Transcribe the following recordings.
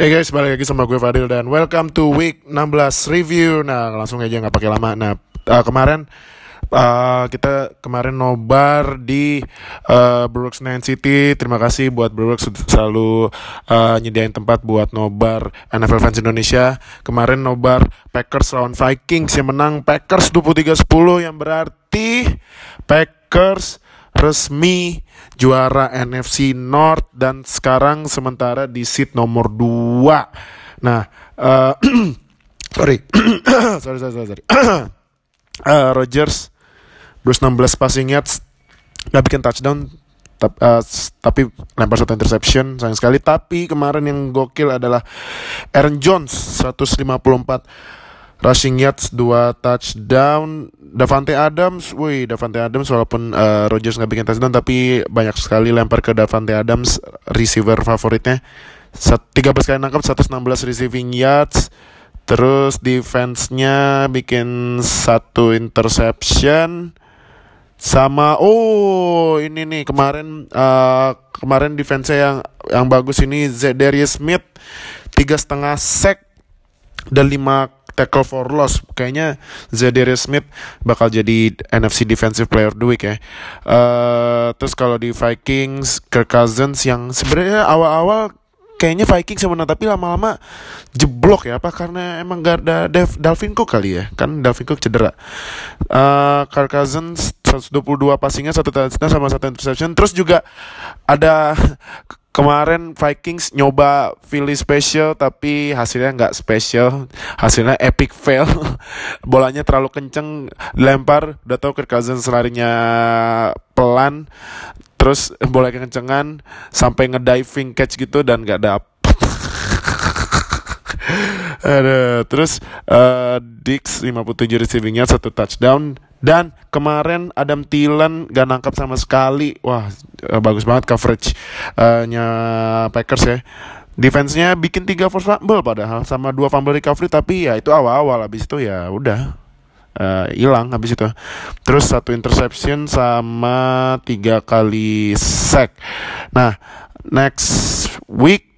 Hey guys, balik lagi sama gue Fadil dan welcome to week 16 review. Nah, langsung aja nggak pakai lama. Nah, uh, kemarin uh, kita kemarin nobar di uh, Brooks Nine City. Terima kasih buat Brooks selalu uh, nyediain tempat buat nobar NFL fans Indonesia. Kemarin nobar Packers lawan Vikings yang menang Packers 23-10 yang berarti Packers resmi juara NFC North dan sekarang sementara di seat nomor 2. Nah, uh, sorry. sorry, sorry, sorry, sorry. uh, Rodgers Bruce 16 passing yards nggak bikin touchdown tapi, uh, tapi lempar satu interception sayang sekali tapi kemarin yang gokil adalah Aaron Jones 154 rushing yards, dua touchdown. Davante Adams, wih Davante Adams walaupun uh, Rodgers nggak bikin touchdown tapi banyak sekali lempar ke Davante Adams receiver favoritnya. 13 kali nangkap 116 receiving yards. Terus defense-nya bikin satu interception sama oh ini nih kemarin uh, kemarin defense yang yang bagus ini Zedarius Smith tiga setengah sack dan lima tackle for loss kayaknya Zadarius Smith bakal jadi NFC Defensive Player of the Week ya. Uh, terus kalau di Vikings Kirk Cousins yang sebenarnya awal-awal kayaknya Vikings yang menang tapi lama-lama jeblok ya apa? Karena emang gak ada Dev, Dalvin Cook kali ya. Kan Dalvin Cook cedera. Uh, Kirk Cousins 122 passingnya satu touchdown sama satu interception. Terus juga ada kemarin Vikings nyoba Philly special tapi hasilnya nggak special. Hasilnya epic fail. Bolanya terlalu kenceng lempar udah tau Kirk Cousins larinya pelan terus bola kencengan sampai ngediving catch gitu dan nggak dapet. Ada terus uh, Dix 57 receivingnya satu touchdown dan kemarin Adam Thielen gak nangkap sama sekali. Wah, uh, bagus banget coverage-nya uh, Packers ya. Defense-nya bikin tiga force fumble padahal sama dua fumble recovery tapi ya itu awal-awal habis itu ya udah hilang uh, habis itu. Terus satu interception sama tiga kali sack. Nah, next week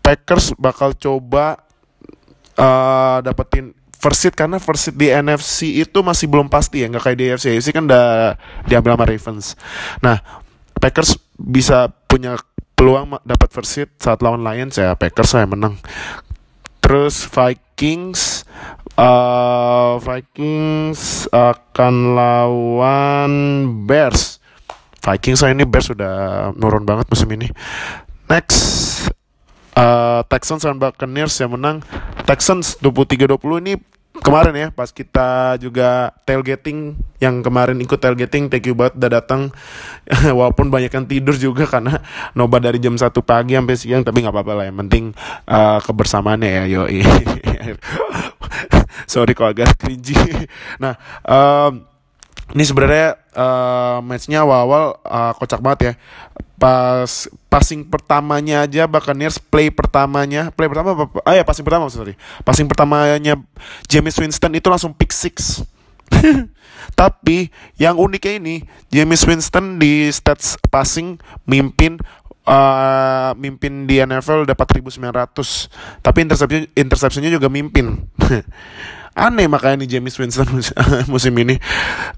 Packers bakal coba uh, dapetin first seed karena first seed di NFC itu masih belum pasti ya nggak kayak di AFC AFC kan udah diambil sama Ravens. Nah Packers bisa punya peluang dapat first seed saat lawan Lions ya Packers saya menang. Terus Vikings uh, Vikings akan lawan Bears. Vikings saya ini Bears sudah nurun banget musim ini. Next uh, Texans dan Buccaneers yang menang. Texans 23-20 ini kemarin ya pas kita juga tailgating yang kemarin ikut tailgating thank you banget udah datang. Walaupun banyak yang tidur juga karena noba dari jam 1 pagi sampai siang tapi nggak apa-apa lah yang penting uh, kebersamaannya ya yo sorry kalau agak cringy. Nah um, ini sebenarnya uh, matchnya awal-awal uh, kocak banget ya. Pas passing pertamanya aja Buccaneers play pertamanya play pertama apa ah ya passing pertama sorry. Passing pertamanya James Winston itu langsung pick six. Tapi yang uniknya ini James Winston di stats passing mimpin uh, mimpin di NFL dapat 1900 tapi interception interceptionnya juga mimpin aneh makanya nih James Winston musim ini.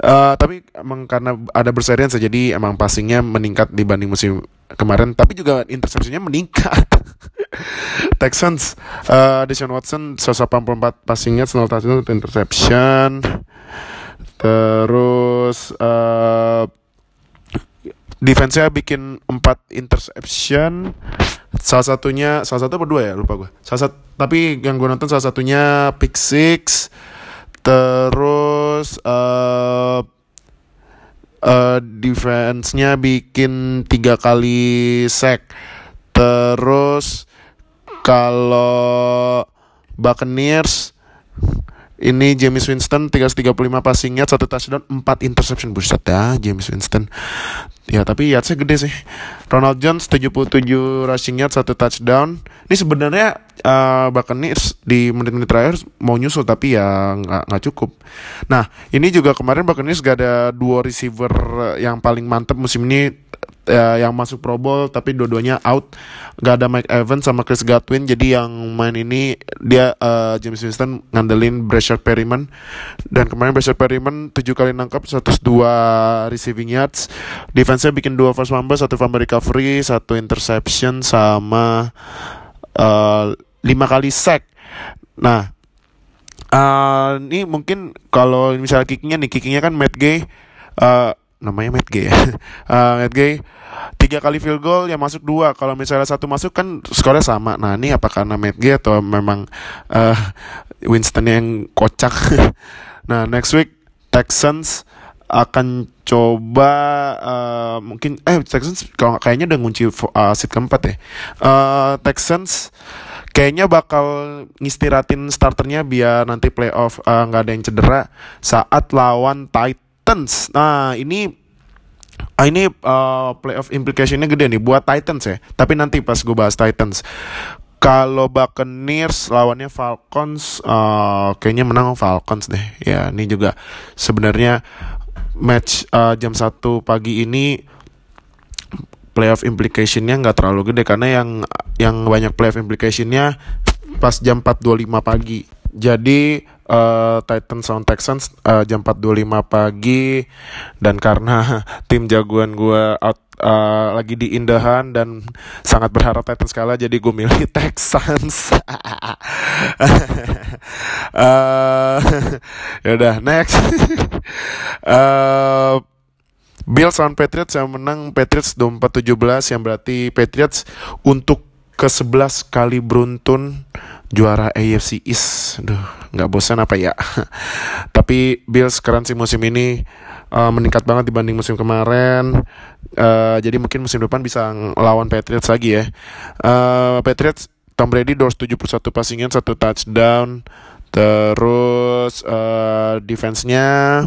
Uh, tapi emang karena ada berserian jadi emang passingnya meningkat dibanding musim kemarin. Tapi juga interceptionnya meningkat. Texans uh, Deshaun Watson 184 passingnya 0 touchdown interception. Terus uh, defense-nya bikin 4 interception. Salah satunya salah satu berdua ya? Lupa gue salah satu tapi yang gue nonton salah satunya pick six. Terus uh, uh, defense-nya bikin tiga kali sack. Terus kalau Buccaneers ini James Winston 335 passingnya satu touchdown 4 interception. Buset ya James Winston. Ya tapi yardsnya gede sih. Ronald Jones 77 rushing yard satu touchdown. Ini sebenarnya uh, Buccaneers di menit-menit terakhir mau nyusul tapi ya nggak nggak cukup. Nah ini juga kemarin Buccaneers gak ada dua receiver yang paling mantep musim ini uh, yang masuk Pro Bowl tapi dua-duanya out. Gak ada Mike Evans sama Chris Godwin. Jadi yang main ini dia uh, James Winston ngandelin Brasher Perryman. Dan kemarin Brasher Perryman 7 kali nangkap 102 receiving yards. Defense-nya bikin dua first fumble satu fumble recovery satu interception sama uh, lima kali sack. Nah uh, ini mungkin kalau misalnya kickingnya nih kickingnya kan Matt Gay uh, namanya Matt Gay. Ya uh, Matt Gay tiga kali field goal yang masuk dua. Kalau misalnya satu masuk kan skornya sama. Nah ini apa karena Matt Gay atau memang uh, Winston yang kocak? Nah next week Texans akan coba uh, mungkin eh Texans kalau kayaknya udah ngunci uh, seat keempat ya. Uh, Texans kayaknya bakal ngistiratin starternya biar nanti playoff nggak uh, ada yang cedera saat lawan Titans nah ini Ah, ini uh, playoff implicationnya gede nih buat Titans ya. Tapi nanti pas gue bahas Titans. Kalau Buccaneers lawannya Falcons, uh, kayaknya menang Falcons deh. Ya, ini juga sebenarnya match uh, jam 1 pagi ini playoff implicationnya nggak terlalu gede karena yang yang banyak playoff implicationnya pas jam 4.25 pagi. Jadi uh, Titans lawan Texans uh, jam 4.25 pagi dan karena tim jagoan gue out uh, lagi di Indahan dan sangat berharap Titans kalah jadi gue milih Texans. uh, ya udah next. uh, Bills lawan Patriots yang menang Patriots 24-17 yang berarti Patriots untuk ke-11 kali beruntun juara AFC East. Duh, nggak bosan apa ya? Tapi Bills sih musim ini uh, meningkat banget dibanding musim kemarin. Uh, jadi mungkin musim depan bisa lawan Patriots lagi ya. Uh, Patriots Tom Brady 271 passingan satu touchdown. Terus uh, defense-nya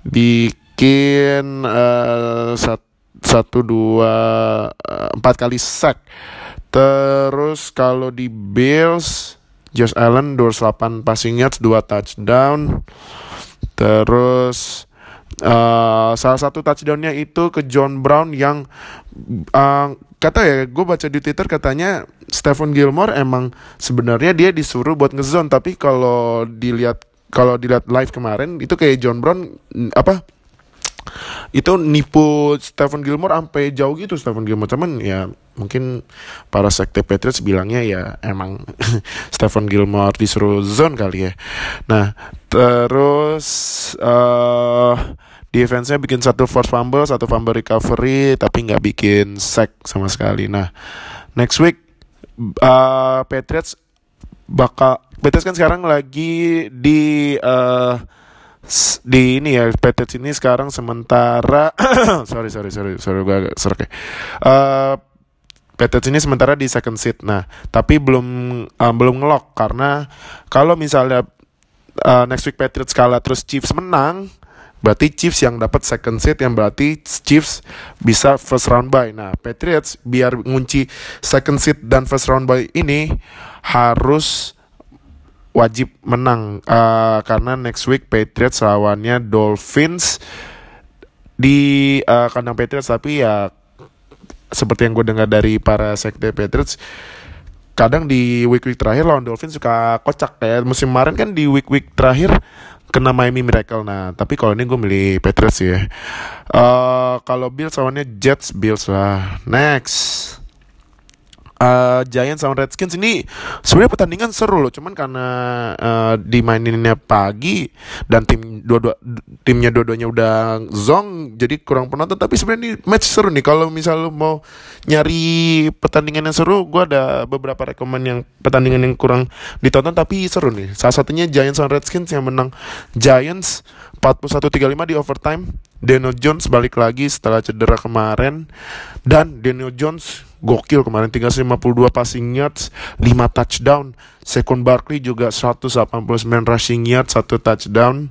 bikin uh, satu dua empat kali sack Terus kalau di Bills, Josh Allen 28 passing yards, 2 touchdown. Terus uh, salah satu touchdownnya itu ke John Brown yang uh, kata ya, gue baca di Twitter katanya Stephen Gilmore emang sebenarnya dia disuruh buat ngezone, tapi kalau dilihat kalau dilihat live kemarin itu kayak John Brown apa itu nipu Stephen Gilmore sampai jauh gitu Stephen Gilmore. Cuman ya mungkin para sekte Patriots bilangnya ya emang Stephen Gilmore disuruh zone kali ya. Nah terus uh, defense-nya bikin satu force fumble satu fumble recovery tapi nggak bikin sack sama sekali. Nah next week uh, Patriots bakal Patriots kan sekarang lagi di uh, di ini ya Patriots ini sekarang sementara sorry sorry sorry sorry gue agak serak ya. Uh, Patriots ini sementara di second seat nah tapi belum uh, belum ngelok karena kalau misalnya uh, next week Patriots kalah terus Chiefs menang berarti Chiefs yang dapat second seat yang berarti Chiefs bisa first round bye. Nah Patriots biar ngunci second seat dan first round bye ini harus wajib menang. Uh, karena next week Patriots lawannya Dolphins di uh, kandang Patriots. Tapi ya seperti yang gue dengar dari para sekte Patriots kadang di week-week terakhir lawan Dolphins suka kocak. Kayak musim kemarin kan di week-week terakhir kena Miami Miracle. Nah tapi kalau ini gue milih Patriots ya. Uh, kalau Bills lawannya Jets Bills lah. Next uh, Giants sama Redskins ini sebenarnya pertandingan seru loh cuman karena uh, dimaininnya pagi dan tim dua-dua timnya dua-duanya udah zong jadi kurang penonton. Tapi sebenarnya ini match seru nih. Kalau misal mau nyari pertandingan yang seru gue ada beberapa rekomend yang pertandingan yang kurang ditonton tapi seru nih. Salah satunya Giants sama Redskins yang menang Giants 41-35 di overtime. Daniel Jones balik lagi setelah cedera kemarin. Dan Daniel Jones gokil kemarin 352 passing yards 5 touchdown. Second Barkley juga 189 rushing yards 1 touchdown.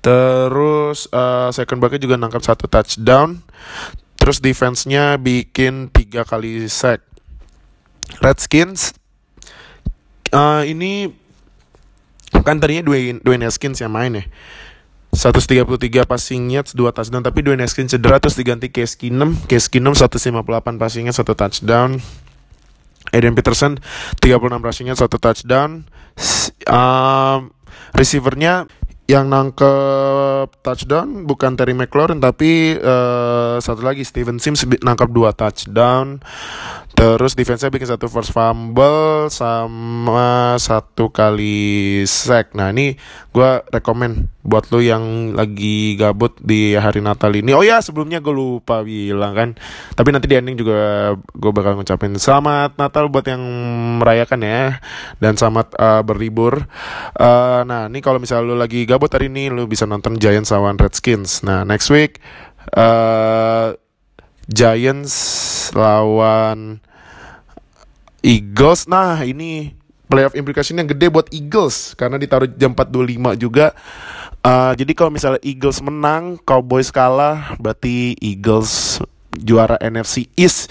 Terus uh, Second Barkley juga nangkap 1 touchdown. Terus defense-nya bikin 3 kali sack. Redskins uh, ini kan tadinya Dwayne, Dwayne Haskins yang main ya 133 passing yards 2 touchdown tapi Dwayne Haskins cedera terus diganti Case Keenum. Case Keenum 158 passing yards 1 touchdown. Adrian Peterson 36 rushing yards 1 touchdown. Um, receivernya yang nangkep touchdown bukan Terry McLaurin tapi uh, satu lagi Steven Sims nangkep dua touchdown terus defense-nya bikin satu first fumble sama satu kali sack nah ini gue rekomend buat lo yang lagi gabut di hari Natal ini. Oh ya sebelumnya gue lupa bilang kan. Tapi nanti di ending juga gue bakal ngucapin selamat Natal buat yang merayakan ya dan selamat uh, berlibur. Uh, nah ini kalau misalnya lo lagi gabut hari ini lo bisa nonton Giants lawan Redskins. Nah next week uh, Giants lawan Eagles. Nah ini playoff implication yang gede buat Eagles karena ditaruh jam 4.25 juga. Uh, jadi kalau misalnya Eagles menang, Cowboys kalah, berarti Eagles juara NFC East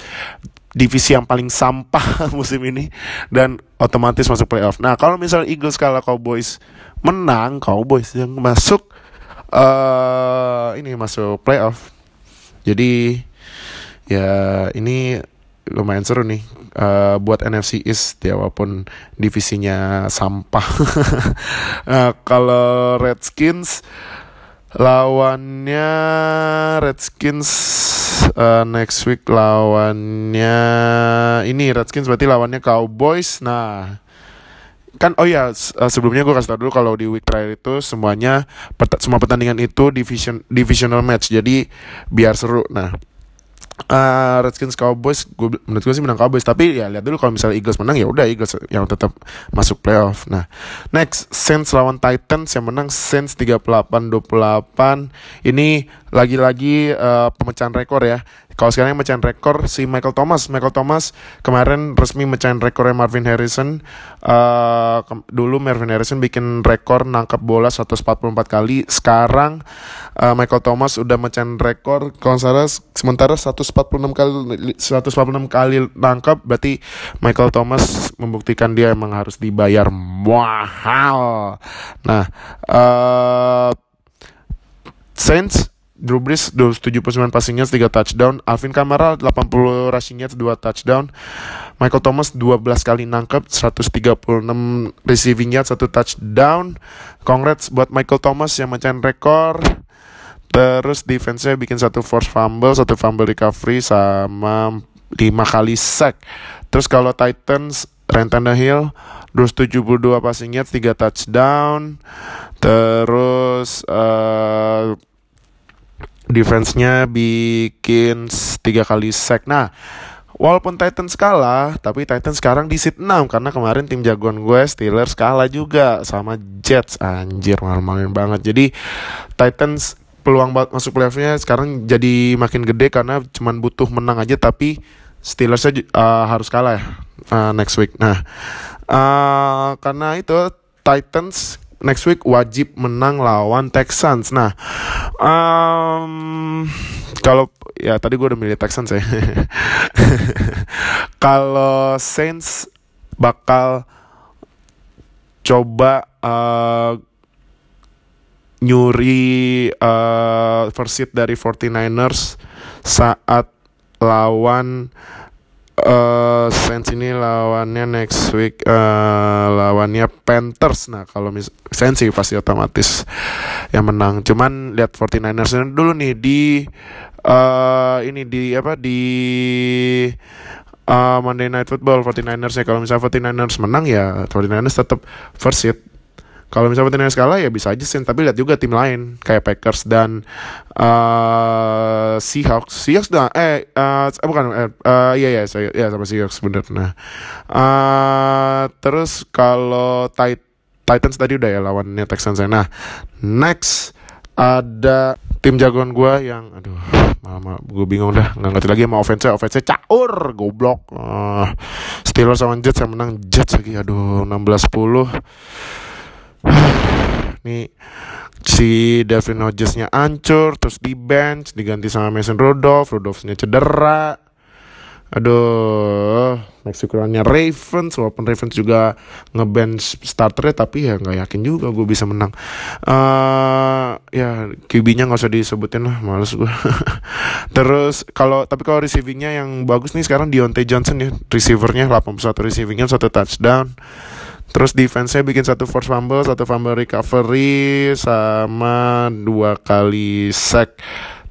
divisi yang paling sampah musim ini dan otomatis masuk playoff. Nah kalau misalnya Eagles kalah Cowboys menang, Cowboys yang masuk uh, ini masuk playoff. Jadi ya ini lumayan seru nih uh, buat NFC East ya walaupun divisinya sampah. nah, kalau Redskins lawannya Redskins uh, next week lawannya ini Redskins berarti lawannya Cowboys. Nah, kan oh ya sebelumnya gue kasih tau dulu kalau di week terakhir itu semuanya semua pertandingan itu division divisional match jadi biar seru. Nah, uh, Redskins Cowboys gue menurut gue sih menang Cowboys tapi ya lihat dulu kalau misalnya Eagles menang ya udah Eagles yang tetap masuk playoff nah next Saints lawan Titans yang menang Saints 38-28 ini lagi-lagi uh, pemecahan rekor ya kalau sekarang yang mecahin rekor si Michael Thomas. Michael Thomas kemarin resmi mecahin rekornya Marvin Harrison. Uh, dulu Marvin Harrison bikin rekor nangkap bola 144 kali. Sekarang uh, Michael Thomas udah mecahin rekor kalau sementara 146 kali 146 kali nangkap berarti Michael Thomas membuktikan dia emang harus dibayar mahal. Nah, uh, Saints Drew Brees 79 passing yards 3 touchdown. Alvin Kamara 80 rushing yards 2 touchdown. Michael Thomas 12 kali nangkep 136 receiving yards 1 touchdown. Congrats buat Michael Thomas yang mecahin rekor Terus defense-nya bikin satu force fumble, satu fumble recovery sama 5 kali sack. Terus kalau Titans Ryan Tannehill 272 passing yards 3 touchdown. Terus uh, defense-nya bikin tiga kali sack. Nah, walaupun Titans kalah, tapi Titans sekarang di seat 6 karena kemarin tim jagoan gue Steelers kalah juga sama Jets. Anjir, malu-maluin banget. Jadi Titans peluang masuk playoffnya sekarang jadi makin gede karena cuman butuh menang aja tapi Steelers uh, harus kalah ya uh, next week. Nah, uh, karena itu Titans next week wajib menang lawan Texans. Nah, um, kalau ya tadi gue udah milih Texans ya. kalau Saints bakal coba uh, nyuri uh, first seat dari 49ers saat lawan uh, Saints ini lawannya next week uh, lawannya Panthers. Nah, kalau mis Saints sih pasti otomatis yang menang. Cuman lihat 49ers dulu nih di uh, ini di apa di uh, Monday Night Football 49ers ya kalau misalnya 49ers menang ya 49ers tetap first seat kalau misalnya Fortinanders kalah ya bisa aja sih, tapi lihat juga tim lain kayak Packers dan uh, Seahawks. Seahawks dah eh uh, bukan eh uh, iya iya saya ya sama Seahawks bener. Nah, uh, terus kalau Tit Titans tadi udah ya lawannya Texans. Ya. Nah, next ada tim jagoan gue yang aduh mama gue bingung dah nggak ngerti lagi sama offense offense caur goblok uh, Steelers sama Jets yang menang Jets lagi aduh 16 10 nih si Devin Hodgesnya ancur terus di bench diganti sama Mason Rudolph Rudolphnya cedera Aduh, lawannya Ravens, walaupun Ravens juga ngebench starternya, tapi ya nggak yakin juga gue bisa menang. Uh, ya QB-nya nggak usah disebutin lah, males gue. Terus kalau tapi kalau receivingnya yang bagus nih sekarang Deontay Johnson ya, receivernya 81 receivingnya satu touchdown. Terus defense-nya bikin satu force fumble, satu fumble recovery, sama dua kali sack.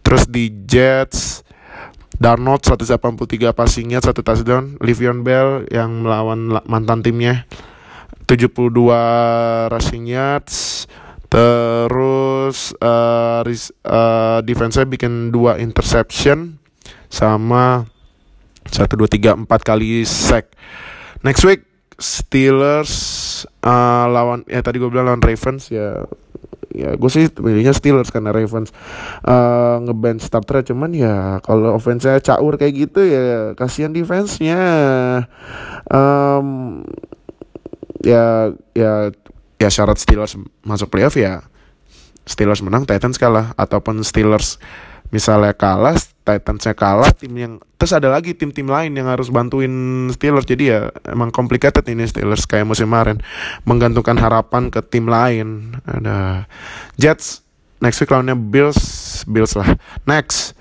Terus di Jets, Darnold 183 passingnya satu touchdown. Livion Bell yang melawan mantan timnya 72 rushing yards. Terus uh, uh, defense-nya bikin dua interception sama satu dua tiga empat kali sack. Next week Steelers uh, lawan ya tadi gue bilang lawan Ravens ya ya gue sih pilihnya Steelers karena Ravens uh, ngeband starter cuman ya kalau offense-nya caur kayak gitu ya kasihan defense-nya. Um, ya ya ya syarat Steelers masuk playoff ya Steelers menang Titans kalah ataupun Steelers misalnya kalah Titansnya kalah tim yang terus ada lagi tim-tim lain yang harus bantuin Steelers. Jadi ya emang complicated ini Steelers kayak musim kemarin. Menggantungkan harapan ke tim lain. Ada Jets next week lawannya Bills Bills lah. Next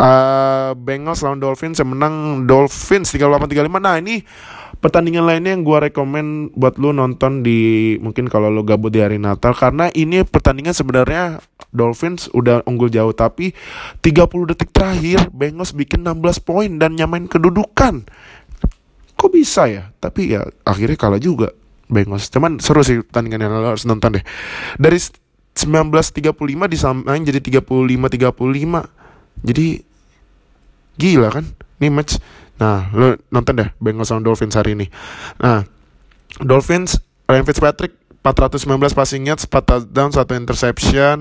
uh, Bengals lawan Dolphins yang menang Dolphins 38-35 nah ini pertandingan lainnya yang gue rekomend buat lu nonton di mungkin kalau lu gabut di hari Natal karena ini pertandingan sebenarnya Dolphins udah unggul jauh tapi 30 detik terakhir Bengals bikin 16 poin dan nyamain kedudukan. Kok bisa ya? Tapi ya akhirnya kalah juga Bengals. Cuman seru sih pertandingan yang lo harus nonton deh. Dari 1935 disamain jadi 35-35. Jadi gila kan? Nih match Nah, lu nonton deh Bengals sama Dolphins hari ini. Nah, Dolphins Ryan Fitzpatrick 419 passing yards, 4 touchdown, 1 interception.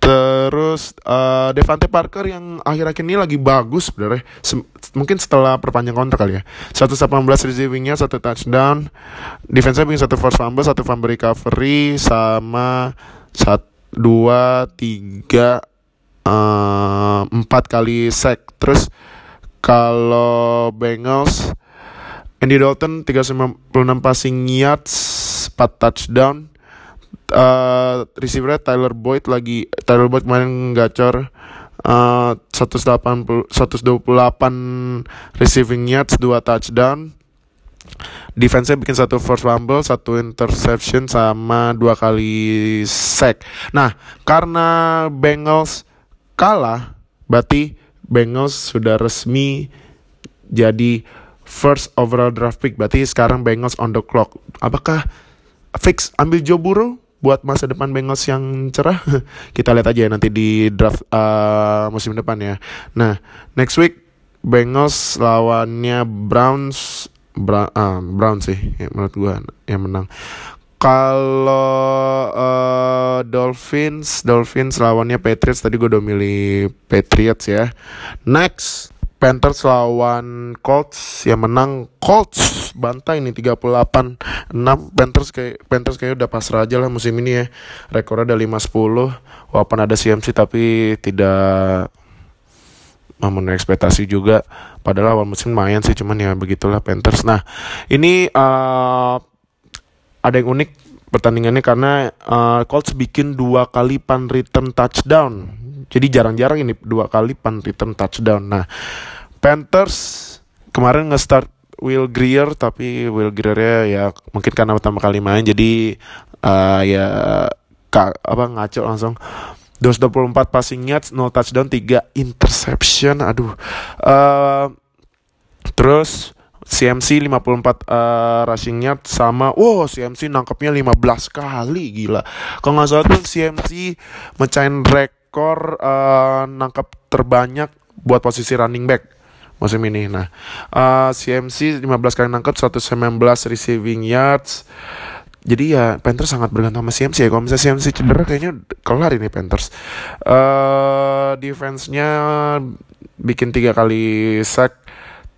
Terus uh, Devante Parker yang akhir-akhir ini lagi bagus sebenarnya. Sem mungkin setelah perpanjang kontrak kali ya. 118 receivingnya, 1 touchdown. Defense-nya bikin 1 force fumble, 1 fumble recovery sama 1 2 3 uh, 4 kali sack. Terus kalau Bengals Andy Dalton 396 passing yards 4 touchdown. Uh, receiver Tyler Boyd lagi Tyler Boyd kemarin gacor. Uh, 180 128 receiving yards 2 touchdown. Defense-nya bikin satu first fumble, satu interception sama dua kali sack. Nah, karena Bengals kalah, berarti Bengals sudah resmi jadi first overall draft pick. Berarti sekarang Bengals on the clock. Apakah fix ambil Joe Burrow buat masa depan Bengals yang cerah? Kita lihat aja ya nanti di draft uh, musim depan ya. Nah, next week Bengals lawannya Browns Bra uh, Browns sih ya, menurut gua yang menang. Kalau uh, Dolphins, Dolphins lawannya Patriots tadi gue udah milih Patriots ya. Next, Panthers lawan Colts yang menang Colts bantai ini 38 6 Panthers kayak Panthers kayak udah pasrah aja lah musim ini ya. Rekornya ada 5-10 walaupun ada CMC tapi tidak memenuhi ekspektasi juga. Padahal awal musim lumayan sih cuman ya begitulah Panthers. Nah, ini uh, ada yang unik pertandingannya karena uh, Colts bikin dua kali pan return touchdown. Jadi jarang-jarang ini dua kali pan return touchdown. Nah, Panthers kemarin nge-start Will Greer tapi Will Greer ya mungkin karena pertama kali main jadi uh, ya kak, apa ngaco langsung 224 passing yards, 0 touchdown, 3 interception. Aduh. Uh, terus CMC 54 uh, rushing yard sama wow CMC nangkepnya 15 kali gila. Kalau nggak salah tuh CMC mecahin rekor uh, nangkep terbanyak buat posisi running back musim ini. Nah, uh, CMC 15 kali nangkep 119 receiving yards. Jadi ya Panthers sangat bergantung sama CMC ya. Kalau misalnya CMC cedera kayaknya kelar ini Panthers. Uh, defense-nya bikin tiga kali sack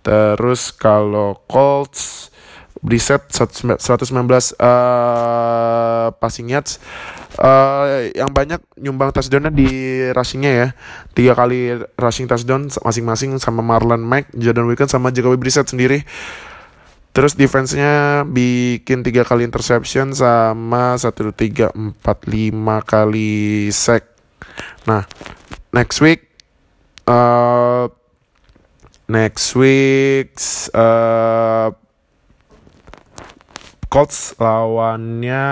Terus kalau Colts Brissett 119 uh, passing yards. Uh, yang banyak nyumbang touchdownnya di rushingnya ya. Tiga kali rushing touchdown masing-masing sama Marlon Mack, Jordan Wilkins sama Jacoby Brissett sendiri. Terus defense-nya bikin tiga kali interception sama satu tiga empat lima kali sack. Nah, next week uh, next week uh, Colts lawannya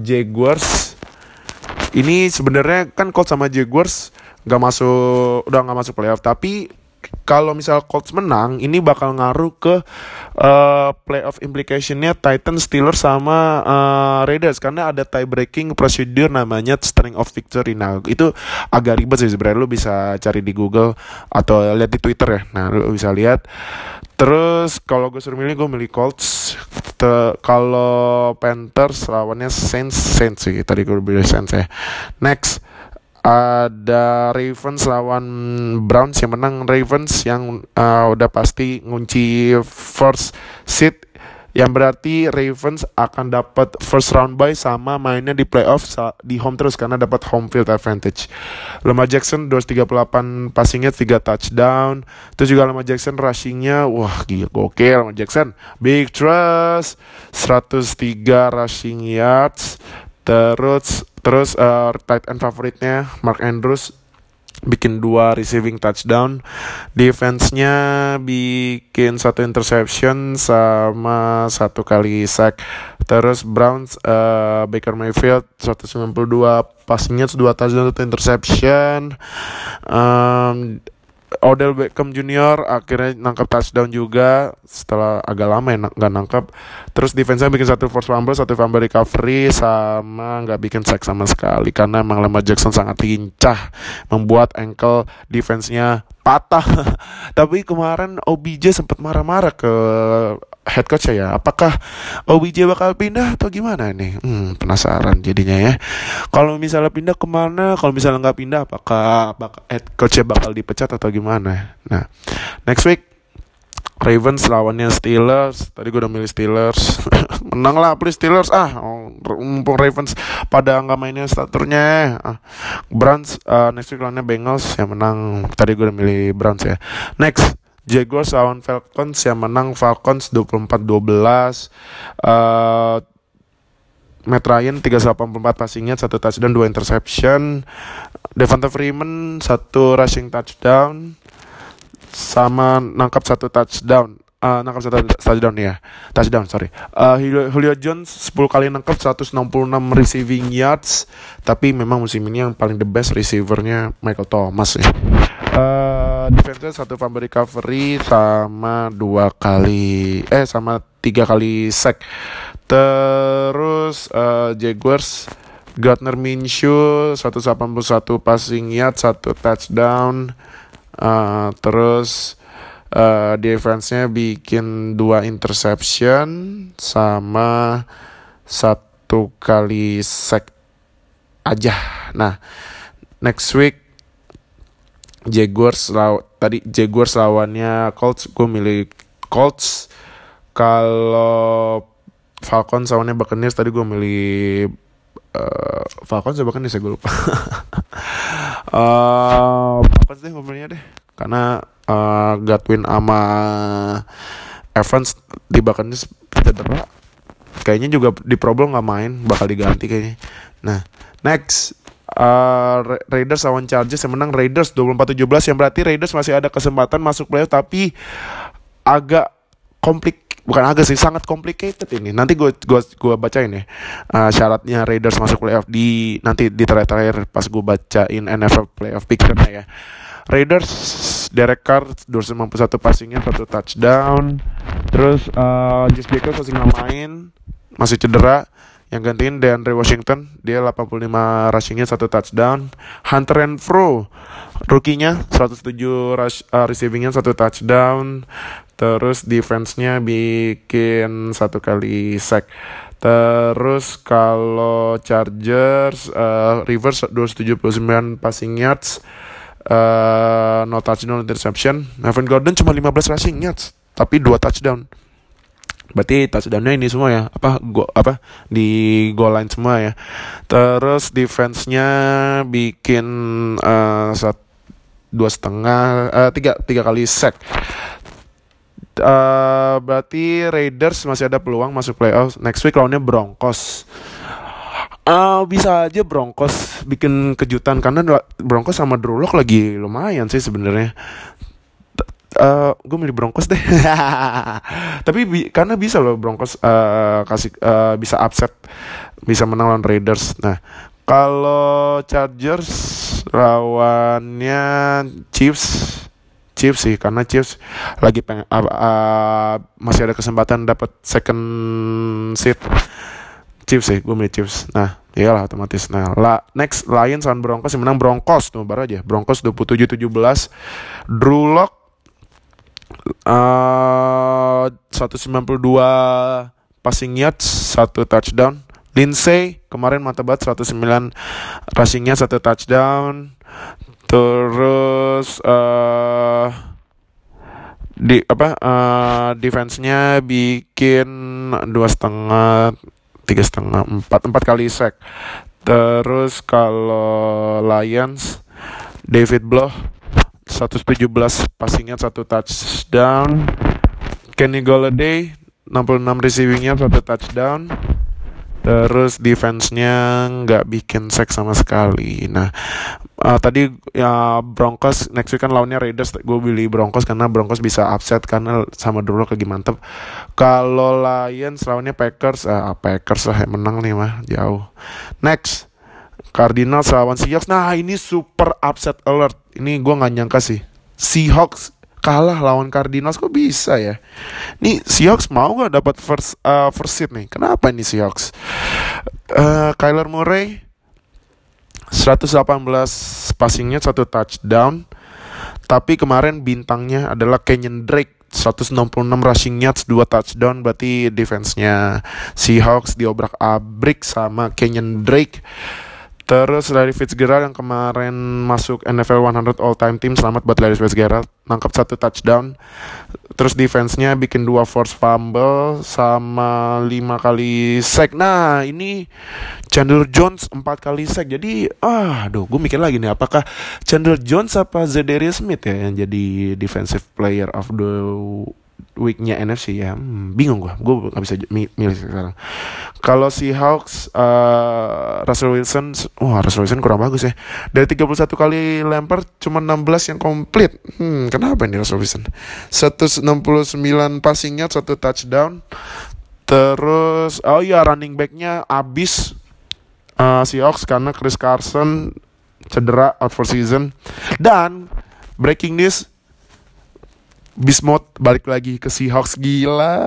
Jaguars. Ini sebenarnya kan Colts sama Jaguars nggak masuk udah nggak masuk playoff tapi kalau misal Colts menang, ini bakal ngaruh ke uh, playoff implicationnya Titans, Steelers sama uh, Raiders karena ada tie breaking procedure namanya string of victory. Nah itu agak ribet sih sebenarnya. Lu bisa cari di Google atau lihat di Twitter ya. Nah lu bisa lihat. Terus kalau gue suruh milih gue milih Colts. Kalau Panthers lawannya Saints Saints sih tadi gue pilih Saints ya. Next ada Ravens lawan Browns yang menang Ravens yang uh, udah pasti ngunci first seat yang berarti Ravens akan dapat first round bye sama mainnya di playoff di home terus karena dapat home field advantage. Lamar Jackson 238 passingnya 3 touchdown. Terus juga Lamar Jackson rushingnya wah gila gokil Lamar Jackson. Big trust 103 rushing yards. Terus Terus uh, tight end favoritnya Mark Andrews bikin dua receiving touchdown, defense-nya bikin satu interception sama satu kali sack. Terus Browns uh, Baker Mayfield 192 passingnya dua touchdown satu interception. Um, Odell Beckham Junior akhirnya nangkep touchdown juga setelah agak lama ya nggak nangkep. Terus defense-nya bikin satu force fumble, satu fumble recovery sama nggak bikin sack sama sekali karena emang Lamar Jackson sangat lincah membuat ankle defense-nya patah. Tapi kemarin OBJ sempat marah-marah ke head coach ya apakah OBJ bakal pindah atau gimana nih hmm, penasaran jadinya ya. Kalau misalnya pindah ke mana? Kalau misalnya nggak pindah apakah bakal head coachnya bakal dipecat atau gimana? Nah next week Ravens lawannya Steelers. Tadi gue udah milih Steelers. Menang lah please Steelers. Ah mumpung Ravens pada nggak mainnya staturnya. Ah. Browns uh, next week lawannya Bengals yang menang. Tadi gue udah milih Browns ya. Next Jaguars lawan Falcons yang menang. Falcons 24-12 uh, Matt Ryan 384 passingnya satu touchdown dua interception. Devonta Freeman satu rushing touchdown sama nangkap satu touchdown. Uh, nangkap satu touchdown ya touchdown sorry. Uh, Julio, Julio Jones 10 kali nangkap 166 receiving yards. Tapi memang musim ini yang paling the best receivernya Michael Thomas ya. Uh, defense satu fumble recovery sama dua kali eh sama tiga kali sack. Terus uh, Jaguars Gardner Minshew 181 passing yard satu touchdown uh, terus uh, defense-nya bikin dua interception sama satu kali sack aja. Nah next week Jaguars law tadi Jaguars lawannya Colts. Gue milih Colts. Kalau Falcons lawannya Buccaneers tadi gue milih uh, Falcons ya Buccaneers ya gue lupa. Uh, Falcons deh milihnya deh? Karena uh, Godwin ama Evans di Buccaneers cedera kayaknya juga di problem nggak main bakal diganti kayaknya. Nah next. Uh, Raiders lawan Chargers yang menang. Raiders 24-17 yang berarti Raiders masih ada kesempatan masuk playoff tapi agak komplik bukan agak sih sangat complicated ini. Nanti gue gua gua bacain ya. Uh, syaratnya Raiders masuk playoff di nanti di terakhir-terakhir pas gue bacain NFL playoff picture-nya ya. Raiders Derek Carr 251 passingnya satu touchdown. Terus uh, Just Jacobs masih nggak main masih cedera yang gantiin DeAndre Washington dia 85 rushingnya satu touchdown. Hunter Renfro rookie-nya 107 rush, uh, receivingnya satu touchdown. Terus defense-nya bikin satu kali sack. Terus kalau Chargers uh, Rivers 279 passing yards uh, no touchdown interception. Evan Gordon cuma 15 rushing yards tapi 2 touchdown Berarti touchdownnya ini semua ya apa go apa di goal line semua ya. Terus defense-nya bikin uh, sat, dua setengah uh, tiga tiga kali sack. Uh, berarti Raiders masih ada peluang masuk playoff next week lawannya Broncos. Uh, bisa aja Broncos bikin kejutan karena Broncos sama Drew Lock lagi lumayan sih sebenarnya uh, eh, gue milih Broncos deh. Tapi bi karena bisa loh Broncos uh, kasih uh, bisa upset bisa menang lawan Raiders. Nah kalau Chargers lawannya Chiefs Chiefs sih karena Chiefs lagi pengen uh, uh, masih ada kesempatan dapat second seat Chiefs sih gue milih Chiefs. Nah iyalah otomatis. Nah la, next Lions lawan Broncos yang menang Broncos tuh baru aja. Broncos 27-17 Drew Lock uh, 192 passing yards, satu touchdown. Lindsay kemarin mata banget 109 rushingnya satu touchdown. Terus uh, di apa uh, defense-nya bikin dua setengah tiga setengah empat empat kali sack terus kalau Lions David Bloch 117 passingnya satu touchdown. Kenny Golladay 66 receivingnya satu touchdown. Terus defense-nya nggak bikin sack sama sekali. Nah uh, tadi ya Broncos next week kan lawannya Raiders. Gue pilih Broncos karena Broncos bisa upset karena sama dulu lagi mantep. Kalau Lions lawannya Packers ah Packers lah yang menang nih mah. Jauh. Next Cardinals lawan Seahawks. Nah ini super upset alert. Ini gue nggak nyangka sih. Seahawks kalah lawan Cardinals kok bisa ya? Nih Seahawks mau gak dapat first uh, first seat nih? Kenapa nih Seahawks? Uh, Kyler Murray 118 passingnya satu touchdown. Tapi kemarin bintangnya adalah Kenyon Drake 166 rushing yards 2 touchdown berarti defense-nya Seahawks diobrak-abrik sama Kenyon Drake Terus Larry Fitzgerald yang kemarin masuk NFL 100 All Time Team selamat buat Larry Fitzgerald nangkap satu touchdown. Terus defense-nya bikin dua force fumble sama lima kali sack. Nah ini Chandler Jones empat kali sack. Jadi ah, aduh, gue mikir lagi nih apakah Chandler Jones apa Zedarius Smith ya yang jadi defensive player of the weeknya NFC ya hmm, bingung gue gue gak bisa milih sekarang. Kalau si Hawks uh, Russell Wilson wah Russell Wilson kurang bagus ya. Dari 31 kali lempar cuma 16 yang komplit. Hmm kenapa ini Russell Wilson? 169 passingnya satu touchdown. Terus oh iya running backnya abis uh, si Hawks karena Chris Carson cedera out for season. Dan breaking news Bismuth balik lagi ke Seahawks. Gila.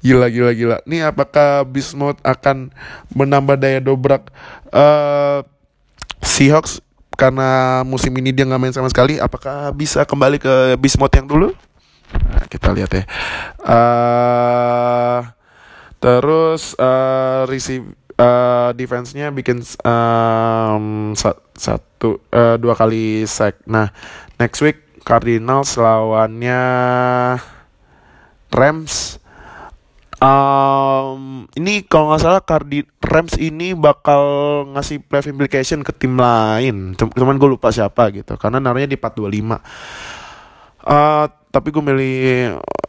Gila gila gila. Nih apakah Bismuth akan menambah daya dobrak uh, Seahawks? Karena musim ini dia nggak main sama sekali. Apakah bisa kembali ke Bismuth yang dulu? Nah, kita lihat ya. Uh, terus uh, receive uh, defense-nya bikin um, satu uh, dua kali sack. Nah next week Cardinals lawannya Rams. Um, ini kalau nggak salah Cardi Rams ini bakal ngasih playoff implication ke tim lain. Cuman gue lupa siapa gitu. Karena naruhnya di 425. Uh, tapi gue milih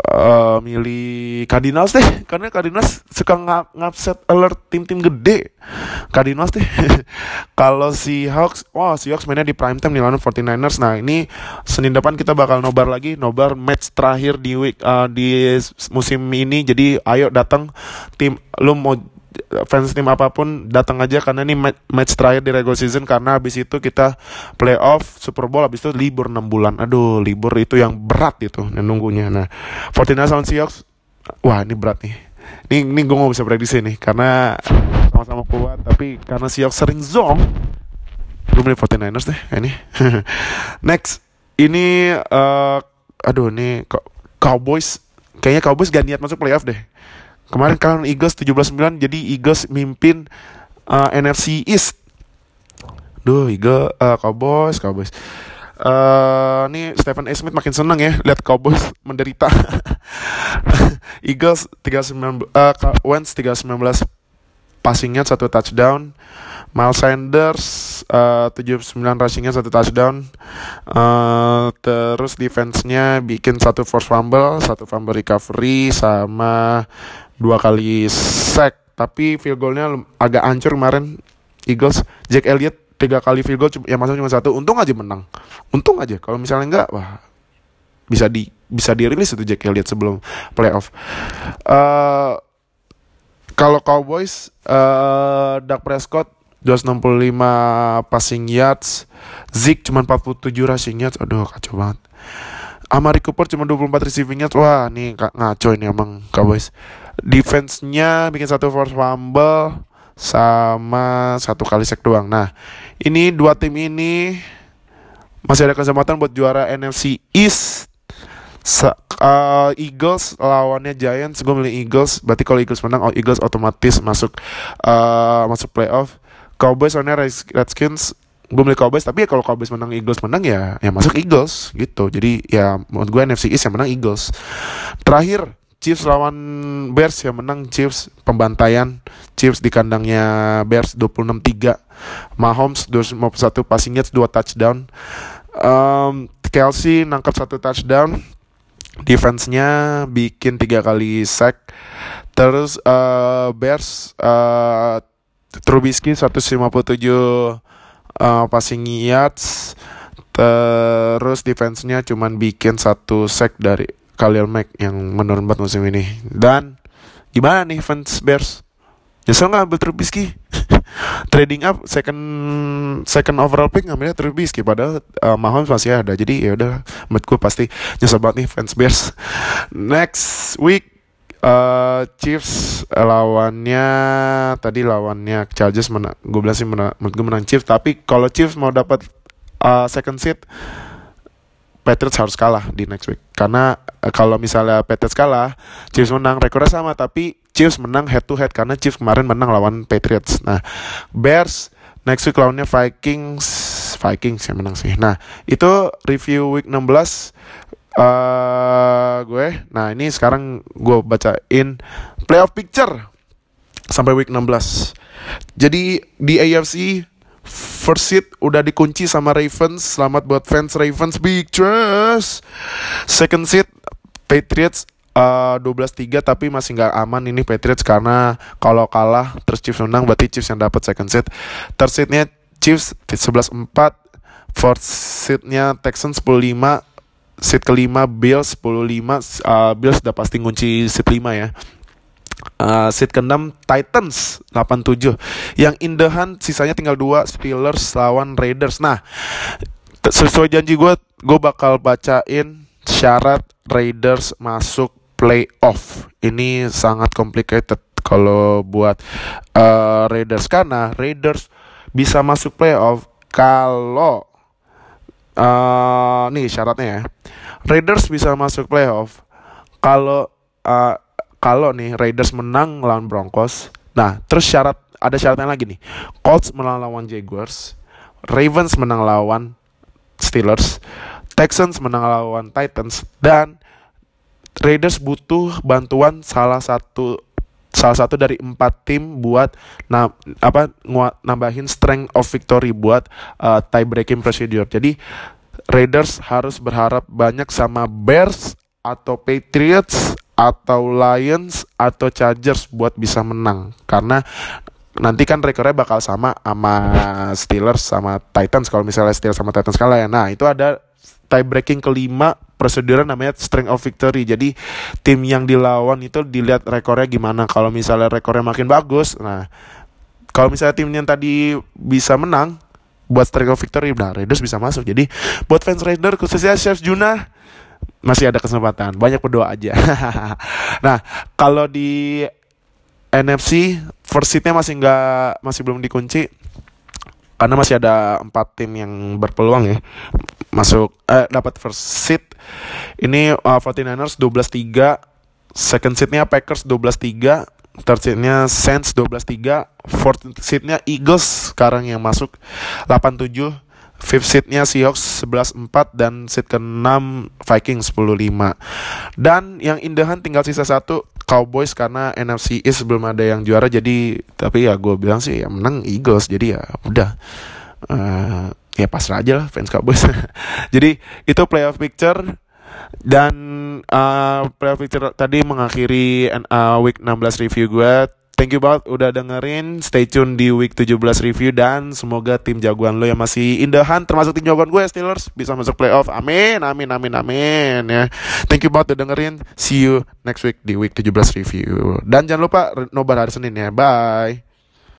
uh, milih Cardinals deh. Karena Cardinals suka ngap ngapset alert tim-tim gede. Cardinals deh. Kalau si Hawks wah si Hawks mainnya di prime time di lawan 49ers. Nah ini Senin depan kita bakal nobar lagi nobar match terakhir di week uh, di musim ini. Jadi ayo datang tim lu mau fans tim apa pun datang aja karena ini match terakhir di regular season karena habis itu kita playoff Super Bowl habis itu libur 6 bulan. Aduh, libur itu yang berat itu nunggunya. Nah, 49ers sama Seahawks wah ini berat nih. Ini ini gue gak bisa prediksi nih karena sama-sama kuat tapi karena Seahawks sering zong gue milih 49ers deh ini. Next, ini uh, aduh nih Cowboys kayaknya Cowboys gak niat masuk playoff deh Kemarin kalian Eagles 17-9 jadi Eagles mimpin uh, NFC East. Duh, Eagles uh, Cowboys, Cowboys. Uh, nih Stephen A. Smith makin seneng ya lihat Cowboys menderita. Eagles 319 uh, Wentz 319 passingnya satu touchdown. Miles Sanders uh, 79 rushingnya satu touchdown. Uh, terus defense-nya bikin satu force fumble, satu fumble recovery sama dua kali sack. Tapi field goalnya agak hancur kemarin Eagles. Jack Elliott tiga kali field goal yang masuk cuma satu untung aja menang untung aja kalau misalnya enggak wah bisa di bisa dirilis itu Jack Elliott sebelum playoff uh, kalau Cowboys uh, Dak Prescott 265 passing yards Zeke cuma 47 rushing yards aduh kacau banget Amari Cooper cuma 24 receiving yards wah nih ngaco ini emang Cowboys defense-nya bikin satu force fumble sama satu kali sek doang. Nah, ini dua tim ini masih ada kesempatan buat juara NFC East. Sa uh, Eagles lawannya Giants, gue milih Eagles. Berarti kalau Eagles menang, oh Eagles otomatis masuk uh, masuk playoff. Cowboys lawannya Redskins, gue milih Cowboys. Tapi ya kalau Cowboys menang, Eagles menang ya, ya masuk Eagles gitu. Jadi ya menurut gue NFC East yang menang Eagles. Terakhir Chiefs lawan Bears yang menang Chiefs pembantaian Chiefs di kandangnya Bears 26-3 Mahomes 251 passing yards 2 touchdown um, Kelsey nangkap satu touchdown defense-nya bikin tiga kali sack terus uh, Bears uh, Trubisky 157 uh, passing yards terus defense-nya cuman bikin satu sack dari Khalil Mack yang menurun banget musim ini. Dan gimana nih fans Bears? Nyesel nggak ambil Trubisky? Trading up second second overall pick ngambilnya Trubisky padahal uh, Mahomes masih ada. Jadi ya udah menurut pasti nyesel banget nih fans Bears. Next week uh, Chiefs lawannya tadi lawannya Chargers menang. Gue bilang sih menang, menurut gue menang Chiefs. Tapi kalau Chiefs mau dapat uh, second seat Patriots harus kalah di next week karena uh, kalau misalnya Patriots kalah Chiefs menang rekornya sama tapi Chiefs menang head to head karena Chiefs kemarin menang lawan Patriots nah Bears next week lawannya Vikings Vikings yang menang sih nah itu review week 16 uh, gue nah ini sekarang gue bacain playoff picture sampai week 16 jadi di AFC First seat udah dikunci sama Ravens. Selamat buat fans Ravens Big Trust. Second seat Patriots uh, 12-3 tapi masih nggak aman ini Patriots karena kalau kalah terus Chiefs menang berarti Chiefs yang dapat second seat. Third seatnya Chiefs 11-4. Fourth seatnya Texans 10-5. Seat kelima Bills 10-5. Uh, Bills udah pasti kunci seat 5 ya. Uh, seat ke-6 Titans 87 Yang indahan sisanya tinggal dua Steelers lawan Raiders Nah sesuai janji gue Gue bakal bacain syarat Raiders masuk playoff Ini sangat complicated kalau buat uh, Raiders Karena Raiders bisa masuk playoff Kalau uh, Nih syaratnya ya Raiders bisa masuk playoff Kalau uh, kalau nih Raiders menang lawan Broncos, nah terus syarat ada syaratnya lagi nih. Colts menang lawan Jaguars, Ravens menang lawan Steelers, Texans menang lawan Titans dan Raiders butuh bantuan salah satu salah satu dari empat tim buat na apa nambahin strength of victory buat uh, tie breaking procedure. Jadi Raiders harus berharap banyak sama Bears atau Patriots atau Lions atau Chargers buat bisa menang karena nanti kan rekornya bakal sama sama Steelers sama Titans kalau misalnya Steelers sama Titans kalah ya. Nah, itu ada tie breaking kelima prosedur namanya strength of victory. Jadi tim yang dilawan itu dilihat rekornya gimana. Kalau misalnya rekornya makin bagus, nah kalau misalnya tim yang tadi bisa menang buat strength of victory, nah Raiders bisa masuk. Jadi buat fans Raiders khususnya Chef Juna masih ada kesempatan banyak berdoa aja nah kalau di NFC first seatnya masih nggak masih belum dikunci karena masih ada empat tim yang berpeluang ya. Masuk eh, dapat first seat ini uh, 49ers 12-3 second seatnya Packers 12-3 third seatnya Saints 12-3 fourth seatnya Eagles sekarang yang masuk 8-7 Fifth seatnya Seahawks 11-4 dan seat ke-6 Vikings 10-5. Dan yang indahan tinggal sisa satu Cowboys karena NFC East belum ada yang juara. Jadi tapi ya gue bilang sih ya menang Eagles. Jadi ya udah. Uh, ya pasrah aja lah fans Cowboys. jadi itu playoff picture. Dan uh, playoff picture tadi mengakhiri uh, week 16 review gue Thank you banget udah dengerin. Stay tune di week 17 review dan semoga tim jagoan lo yang masih indahan termasuk tim jagoan gue Steelers bisa masuk playoff. Amin, amin, amin, amin ya. Thank you banget udah dengerin. See you next week di week 17 review. Dan jangan lupa nobar hari Senin ya. Bye.